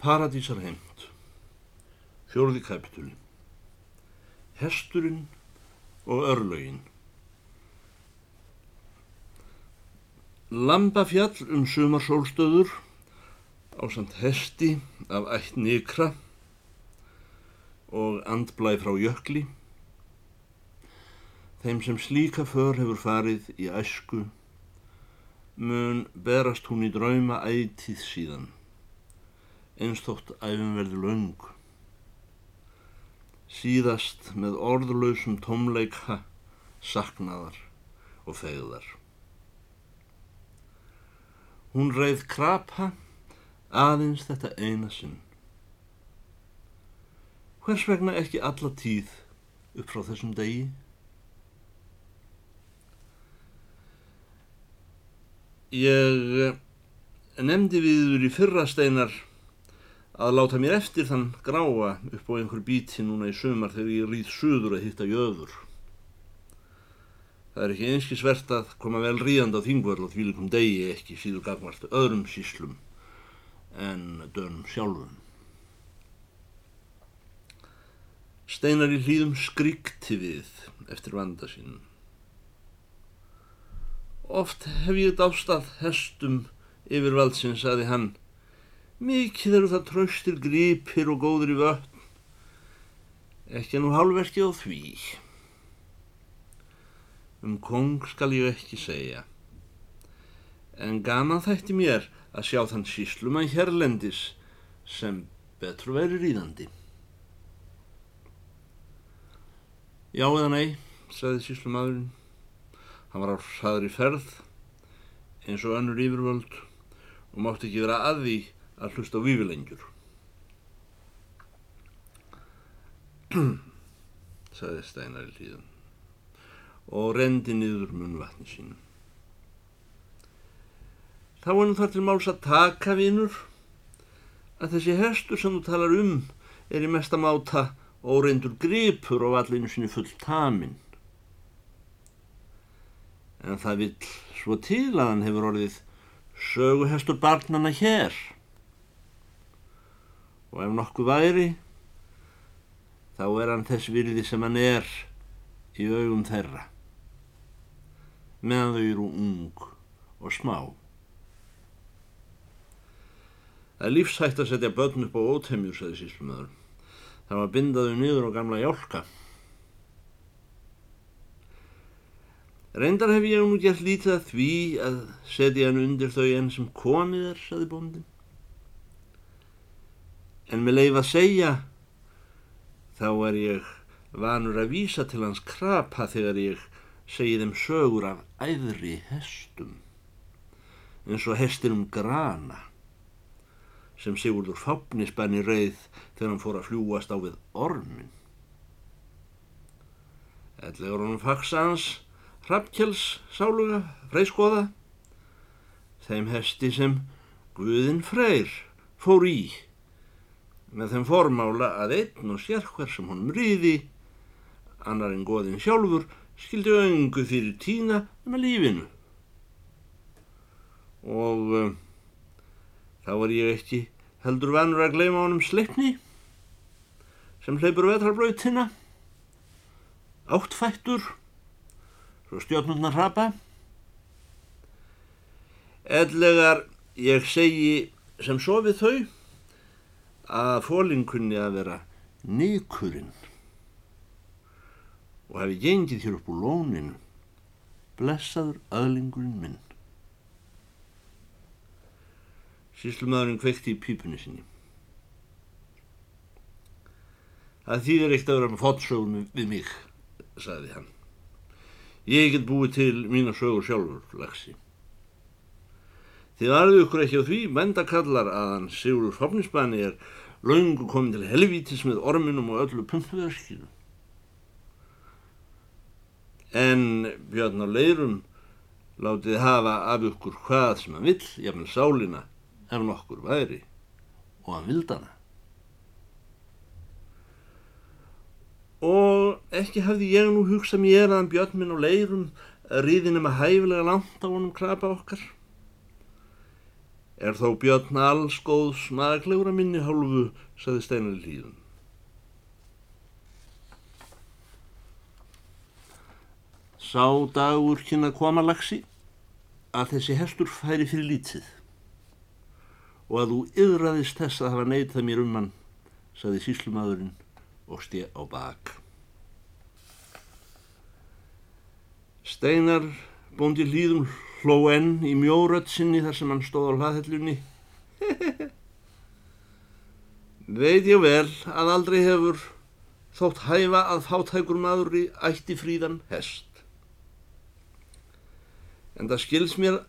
Paradísar heimt. Fjórði kapitúli Hesturinn og örlögin. Lambafjall um sumarsólstöður á samt hesti af ætt nikra og andblæ frá jökli. Þeim sem slíka för hefur farið í æsku mun berast hún í drauma ætið síðan einstótt æfum verði laung. Síðast með orðlausum tómleika, saknaðar og fegðar. Hún reið krapa aðeins þetta eina sinn. Hvers vegna ekki alla tíð upp frá þessum degi? Ég nefndi viður í fyrra steinar að láta mér eftir þann gráa upp á einhver bíti núna í sömar þegar ég rýð söður að hitta jöður. Það er ekki einskisvert að koma vel ríðand á þingvörl og því líkum degi ekki síður gagvart öðrum síslum en dönum sjálfum. Steinar í hlýðum skrikti við eftir vanda sínum. Oft hef ég dást að hestum yfir valdsins aði hann Mikið eru það tröstir gripir og góður í vötn. Ekki nú hálfverki á því. Um kong skal ég ekki segja. En gaman þætti mér að sjá þann síslumann hérlendis sem betur veri ríðandi. Já eða nei, sagði síslumadurinn. Hann var á í ferð eins og önnur yfirvöld og mátti ekki vera að því að hlusta á vífilengjur. sagði Steinar í hlýðum og rendi niður mun vatni sínum. Þá er nú þar til máls að taka vinur að þessi hestur sem þú talar um er í mesta máta óreindur gripur og allinu sinni full tamin. En það vil svo til að hann hefur orðið söguhestur barnana hér og ef nokkuð væri þá er hann þess virði sem hann er í augum þeirra meðan þau eru ung og smá. Það er lífshægt að setja börn upp á ótemjur, sagði síslumöður. Það var að binda þau niður á gamla hjálka. Reyndar hef ég nú gert lítið að því að setja hann undir þau enn sem komið er, sagði bóndin en með leif að segja þá er ég vanur að vísa til hans krapa þegar ég segi þeim sögur af æðri hestum eins og hestinum grana sem Sigurdur Fápnisbenni reið þegar hann fór að fljúast á við ormin Ellegur honum faksans Hrafkjells sáluga freyskoða þeim hesti sem Guðin Freyr fór í með þeim formála að einn og sér hver sem honum ríði, annar en goðin sjálfur, skildi öngu fyrir tína með lífinu. Og uh, þá var ég ekki heldur vanur að gleyma honum sleipni sem hleypur vetrarblöytina, áttfættur, svo stjórnundnar hrapa. Ellegar ég segi sem sofið þau, að fólinn kunni að vera nýkurinn og hefði gengið hér upp úr lóninu blessaður aðlingurinn minn. Síslumæðurinn kvekti í pípunni sinni. Það þýðir eitt að vera með fótsögum við mig, sagði hann. Ég get búið til mína sögur sjálfur, lagsi. Þið varðu ykkur ekki á því, mendakallar að hann Sigurður Fáfnisbani er laungu komin til helvítis með orminum og öllu pumpverskinu. En Björn á leirum látið hafa af ykkur hvað sem hann vill, jafnvel sálina, ef nokkur væri, og hann vildana. Og ekki hafði ég nú hugsað mér að hann Björn minn á leirum riðinum að hæfilega langt á honum krapa okkar Er þó björn alls góðs maðurklegur að minni hálfu, saði Steinar hlýðum. Sá dagur kynna koma lagsi að þessi hestur færi fyrir lítið og að þú yðraðist þess að hafa neytað mér um hann, saði síslumadurinn og stið á bak. Steinar bóndi hlýðum hló enn í mjórödd sinni þar sem hann stóð á hlaðhellunni. Veit ég vel að aldrei hefur þótt hæfa að fátækur maður í ætti fríðan hest. En það skils mér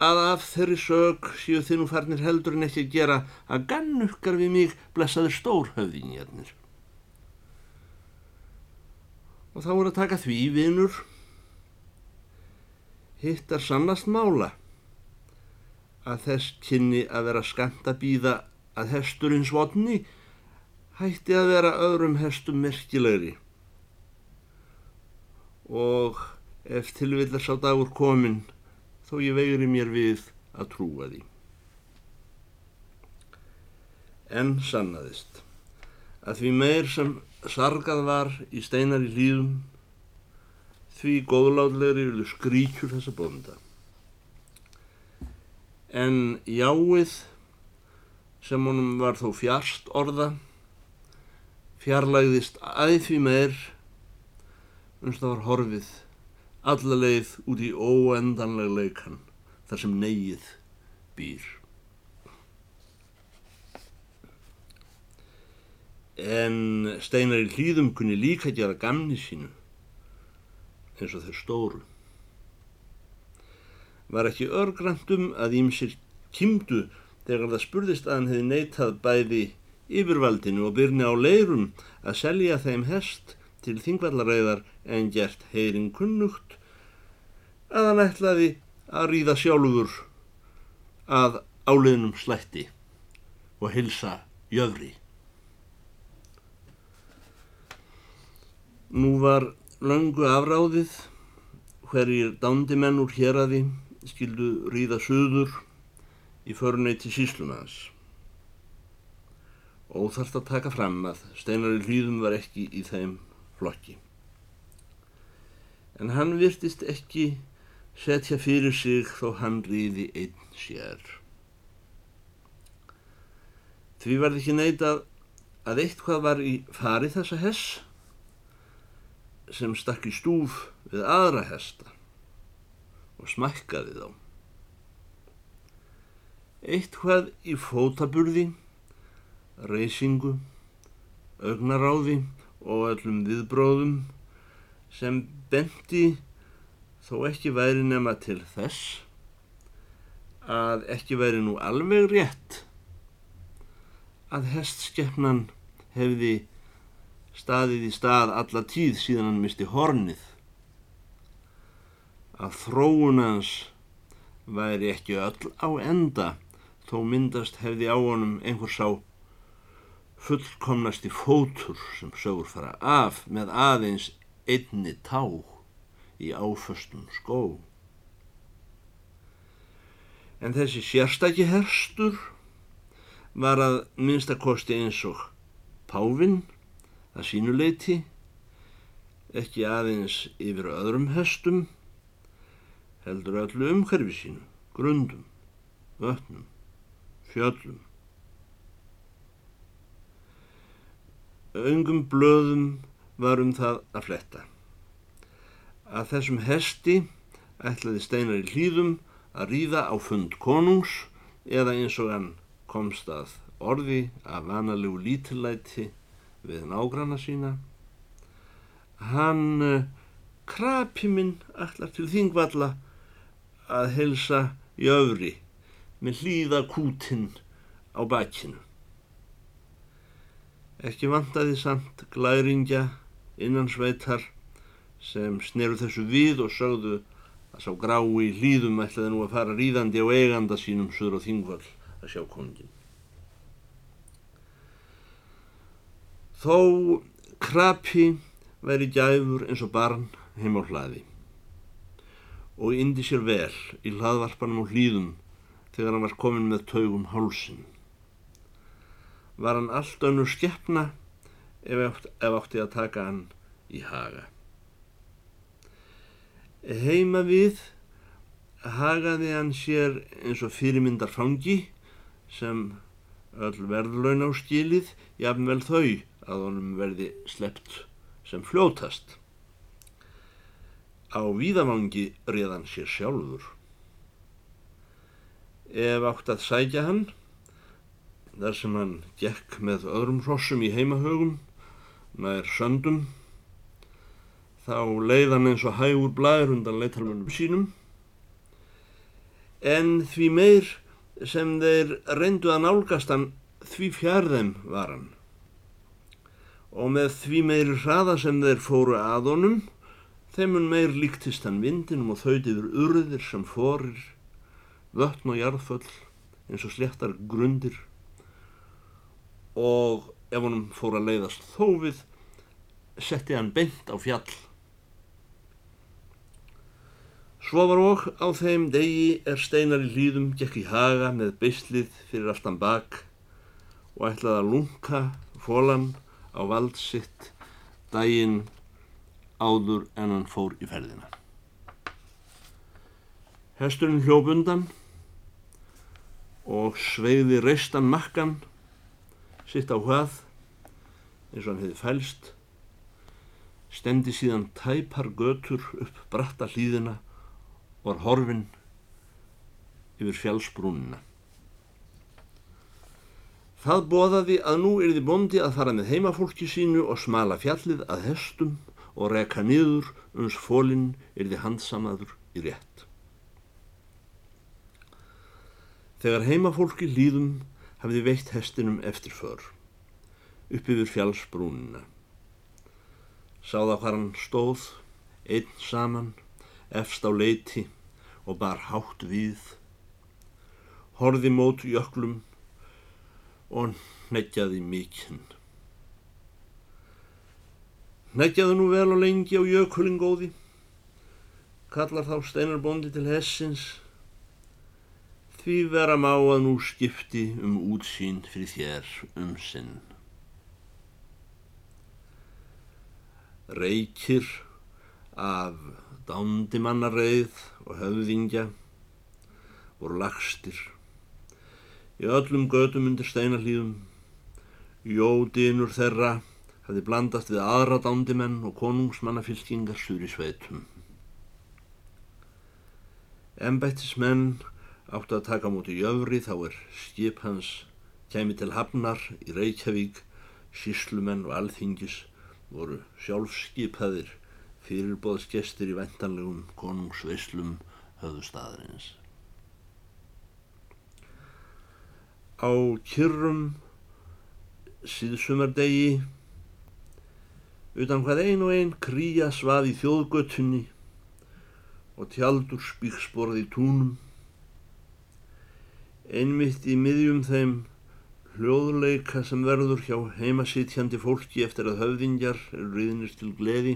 að af þeirri sög séu þið nú farnir heldur en ekki að gera að gannukkar við mig blessaður stórhöfðinjarnir. Og þá er að taka því vinur, hittar sannast mála að þess kynni að vera skant að býða að hesturinn svotni hætti að vera öðrum hestum merkilegri og ef tilvillar sá dagur kominn þó ég veigri mér við að trúa því. En sannaðist að því meir sem sargað var í steinar í líðum því góðláðlegri vilju skríkjur þessa bónda. En jáið sem honum var þó fjarst orða fjarlægðist æð því meir umst það var horfið alla leið út í óendanlega leikan þar sem neyið býr. En steinar í hlýðum kunni líka gera gamni sínu eins og þeir stóru. Var ekki örgrandum að ímsir kýmdu þegar það spurðist að hann hefði neytað bæði yfirvaldinu og byrni á leirum að selja þeim hest til þingvallaræðar en gert heyrin kunnugt að hann ætlaði að ríða sjálfur að áliðnum slætti og hilsa jöfri. Nú var löngu afráðið hverjir dándimenn úr héradi skildu ríða söður í förunæti síslunans. Óþarft að taka fram að steinari hlýðum var ekki í þeim flokki. En hann virtist ekki setja fyrir sig þó hann ríði einn sér. Því var ekki neitað að eitthvað var í fari þessa hess sem stakk í stúf við aðra hesta og smækkaði þá. Eitthvað í fótaburði, reysingu, augnaráði og öllum viðbróðum sem benti þó ekki væri nema til þess að ekki væri nú alveg rétt að hestskeppnan hefði staðið í stað alla tíð síðan hann misti hornið að þróunans væri ekki öll á enda þó myndast hefði á honum einhver sá fullkomnasti fótur sem sögur fara af með aðeins einni tá í áföstum skó. En þessi sérstæki herstur var að minnstakosti eins og Pávinn að sínuleiti, ekki aðeins yfir öðrum hestum, heldur öllu umhverfi sínu, grundum, vötnum, fjöllum. Öngum blöðum var um það að fletta að þessum hesti ætlaði steinar í hlýðum að ríða á fund konungs eða eins og hann komst að orði af vanalegu lítillæti við nágranna sína. Hann uh, krapi minn allar til þingvalla að helsa jöfri með hlýða kútinn á bakinu. Ekki vantaði samt glæringja innan sveitar sem sneru þessu við og sögðu að sá grái hlýðum ætlaði nú að fara ríðandi á eiganda sínum söður á þingvall að sjá kongin. Þó krapi væri gæfur eins og barn heim á hlaði og indi sér vel í hlaðvarpanum og hlýðum þegar hann var komin með taugum hálsin. Var hann allt önnur skeppna ef, ef átti að taka hann í haga. Heima við hagaði hann sér eins og fyrirmyndar fangi sem öll verðlaun á skilið, jafnvel þau að honum verði slept sem fljótast. Á víðavangi réðan sér sjálfur. Ef átt að sækja hann, þar sem hann gekk með öðrum hrossum í heimahögum, nær söndum, þá leið hann eins og hægur blæður undan leitalmunum sínum, en því meir sem þeir reyndu að nálgast hann því fjærðem var hann. Og með því meiri hraða sem þeir fóru að honum, Þeimun meir líktist hann vindinum og þauð yfir urðir sem forir, vötn og jarðföll eins og sléttar grundir og ef honum fór að leiðast þófið, setti hann beint á fjall. Svo var og á þeim degi er steinar í hlýðum gekk í haga með beislið fyrir aftan bak og ætlaði að lunka fólan á vald sitt daginn áður en hann fór í ferðina. Hesturinn hljóp undan og sveiði reistan makkan sitt á hvað eins og hann hefði fælst stendi síðan tæpar götur upp bratta hlýðina og var horfin yfir fjálsbrúnina. Það boðaði að nú er þið bondi að fara með heimafólki sínu og smala fjallið að hestum og reka niður uns fólinn er þið handsamaður í rétt. Þegar heimafólki líðum hafði veitt hestinum eftir för, upp yfir fjallsbrúnina. Sáða hvað hann stóð, einn saman, efst á leiti og bar hátt við, horði mót jöklum og neggjaði mikinn. Neggjaðu nú vel og lengi á jökulin góði, kallar þá steinarbóndi til hessins, því vera má að nú skipti um útsýn fyrir þér um sinn. Reykir af dándimannareið og höfðingja voru lagstir, í öllum gödum undir steinarlíðum, jódinur þeirra hafði blandast við aðra dándimenn og konungsmannafylkingar sur í sveitum. Embættismenn áttu að taka mútið jöfri þá er skip hans kemi til Hafnar í Reykjavík, síslumenn og alþingis voru sjálfskipaðir fyrirbóðsgestir í vendanlegum konungsveislum höfðu staðarins. Á kyrrum síðsumardegi utan hvað ein og ein kría svað í þjóðgötunni og tjaldur spíksborði túnum. Einmitt í miðjum þeim hljóðleika sem verður hjá heimasitjandi fólki eftir að höfðingjar eru riðnir til gleði.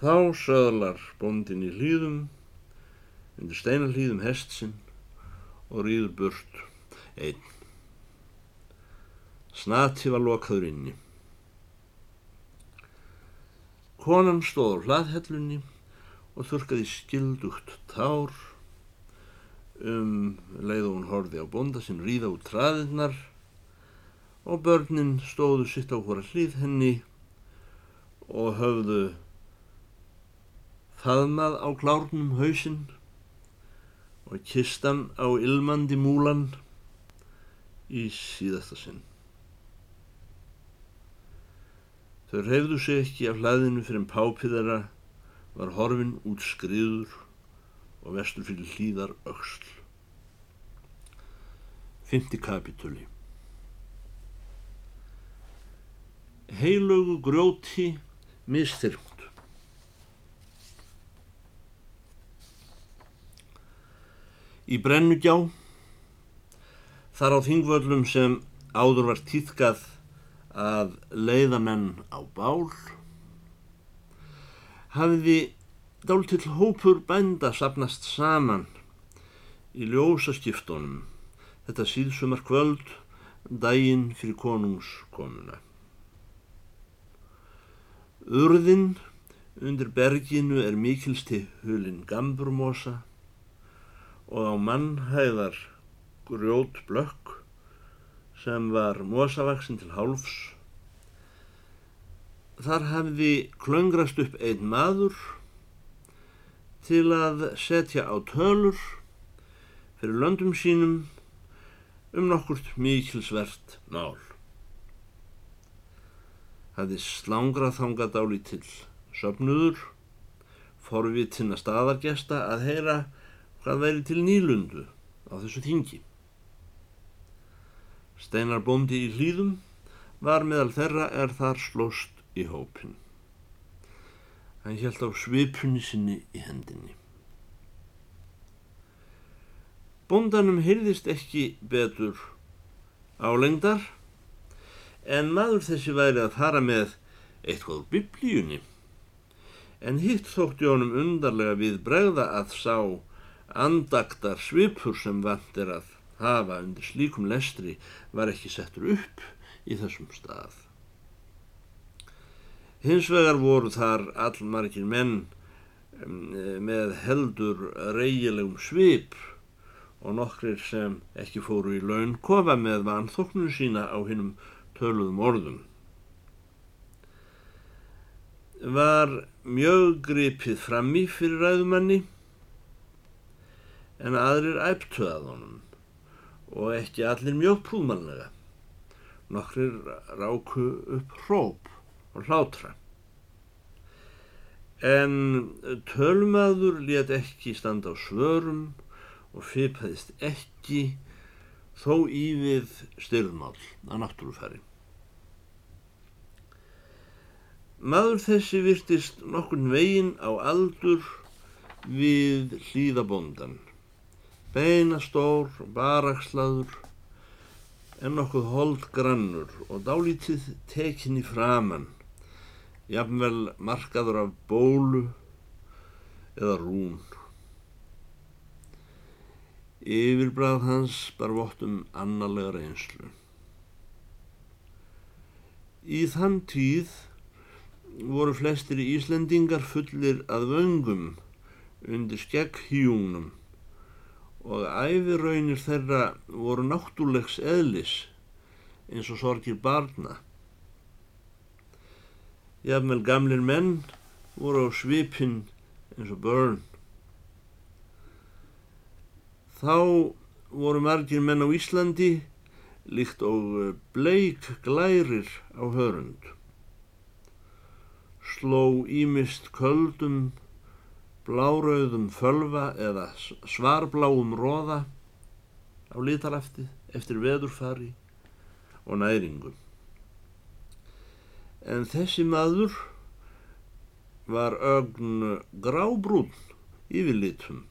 Þá söðlar bondin í hlýðum, undir steinalhýðum hestsinn og rýður burt einn. Snati var lokaður inni. Konan stóð á hlaðhellunni og þurkaði skildugt tár um leið og hún horfi á bonda sem ríða út traðinnar og börnin stóðu sitt á hvora hlýð henni og höfðu faðmað á klárnum hausinn og kistan á ilmandi múlan í síðasta sinn. Þau reyfðu sig ekki af hlaðinu fyrir en pápiðara var horfin út skriður og vestur fyrir hlýðar auksl. Fymti kapitúli Heilögu grjóti mistyrkt. Í brennugjá, þar á þingvöllum sem áður var týðkað að leiðamenn á bál. Hafiði dáltill hópur bænda sapnast saman í ljósa skiptónum þetta síðsumar kvöld daginn fyrir konungskomuna. Urðinn undir berginu er mikilsti hulinn gamburmosa og á mannhæðar grjót blökk sem var mosavaksinn til hálfs. Þar hafði klöngrast upp einn maður til að setja á tölur fyrir löndum sínum um nokkurt mikilsvert mál. Hafði slangrað þangað áli til söpnuður, forvitina staðargesta að heyra hvað væri til nýlundu á þessu þingi. Steinar bóndi í hlýðum var meðal þeirra er þar slóst í hópin. Hann held á svipunni sinni í hendinni. Bóndanum heyrðist ekki betur álengdar en maður þessi væri að fara með eitthvað biblíunni. En hitt þótti honum undarlega við bregða að sá andaktar svipur sem vant er að hafa undir slíkum lestri var ekki settur upp í þessum stað. Hins vegar voru þar allmargir menn með heldur reyjilegum svip og nokkrir sem ekki fóru í laun kofa með vanþóknun sína á hinnum töluðum orðum. Var mjög gripið frammi fyrir ræðumanni en aðrir æptöðað honum og ekki allir mjög prúðmannlega. Nokkrir ráku upp hróp og hlátra. En tölmaður let ekki standa á svörum og fyrpaðist ekki þó í við styrðmál að náttúrufæri. Maður þessi virtist nokkun veginn á aldur við hlýðabondan. Beinastór, barakslaður, en nokkuð hold grannur og dálítið tekinni framann, jafnvel markaður af bólu eða rún. Yfirbræð hans bar vottum annarlega reynslu. Í þann tíð voru flestir Íslendingar fullir að vöngum undir skegghjúnum og æfiraunir þeirra voru náttúrlegs eðlis eins og sorgir barna. Jafnvel gamlir menn voru á svipin eins og börn. Þá voru margir menn á Íslandi líkt og bleik glærir á hörund. Sló ímist köldum, blárauðum fölva eða svarbláum róða á litalafti eftir veðurfari og næringum. En þessi maður var ögn grábrún yfirlitum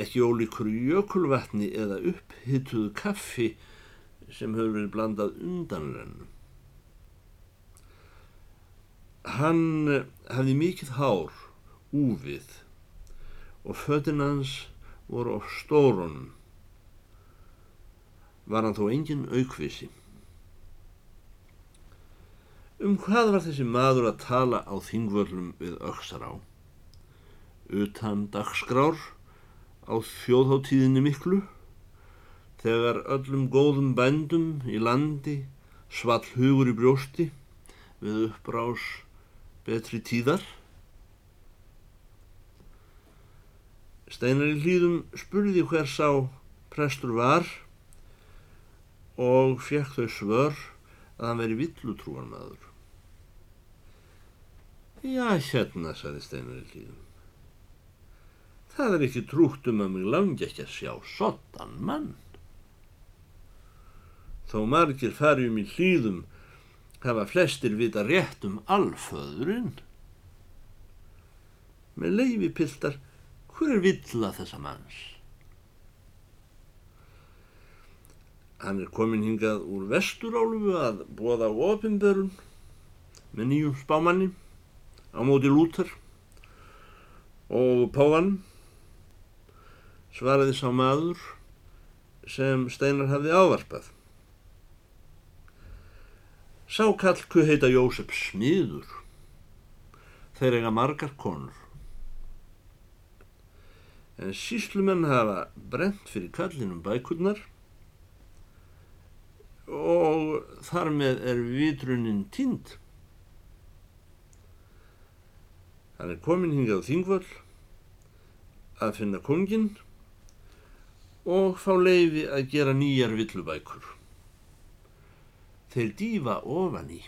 ekki ólíkur jökulvatni eða upphituðu kaffi sem höfður verið blandað undanrennu. Hann hafði mikið hár, úfið og fötinn hans voru á stórunum. Var hann þó engin aukvisi. Um hvað var þessi maður að tala á þingvöldum við öksar á? Utan dagskrár á þjóðháttíðinni miklu þegar öllum góðum bændum í landi svall hugur í brjósti við uppbrás betri tíðar. Steinar í hlýðum spurði hver sá prestur var og fekk þau svör að hann veri villutrúan maður. Já, hérna, sagði Steinar í hlýðum. Það er ekki trútt um að mig langi ekki að sjá sottan mann. Þó margir farjum í hlýðum hafa flestir vita rétt um alföðurinn. Með leifi piltar, hver er villa þessa manns? Hann er komin hingað úr vesturálfu að bóða á ofinbörun með nýjum spámanni á móti lútar og pávan svaraði sá maður sem Steinar hafði ávarpað. Sá kallku heita Jósef Smiður. Þeir eiga margar konur. En síslumenn hafa brent fyrir kallinum bækurnar og þar með er vitrunin tínd. Hann er komin hingað á þingvöld að finna kongin og fá leiði að gera nýjar villubækur. Þeir dýfa ofan í.